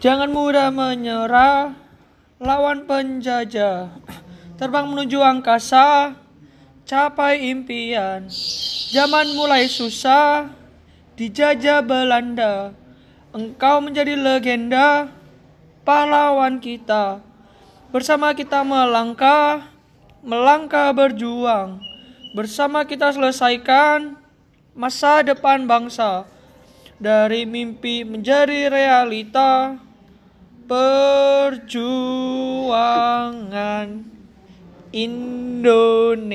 Jangan mudah menyerah lawan penjajah. Terbang menuju angkasa, capai impian. Zaman mulai susah, dijajah Belanda. Engkau menjadi legenda, pahlawan kita. Bersama kita melangkah, melangkah berjuang. Bersama kita selesaikan masa depan bangsa. Dari mimpi menjadi realita perjuangan Indonesia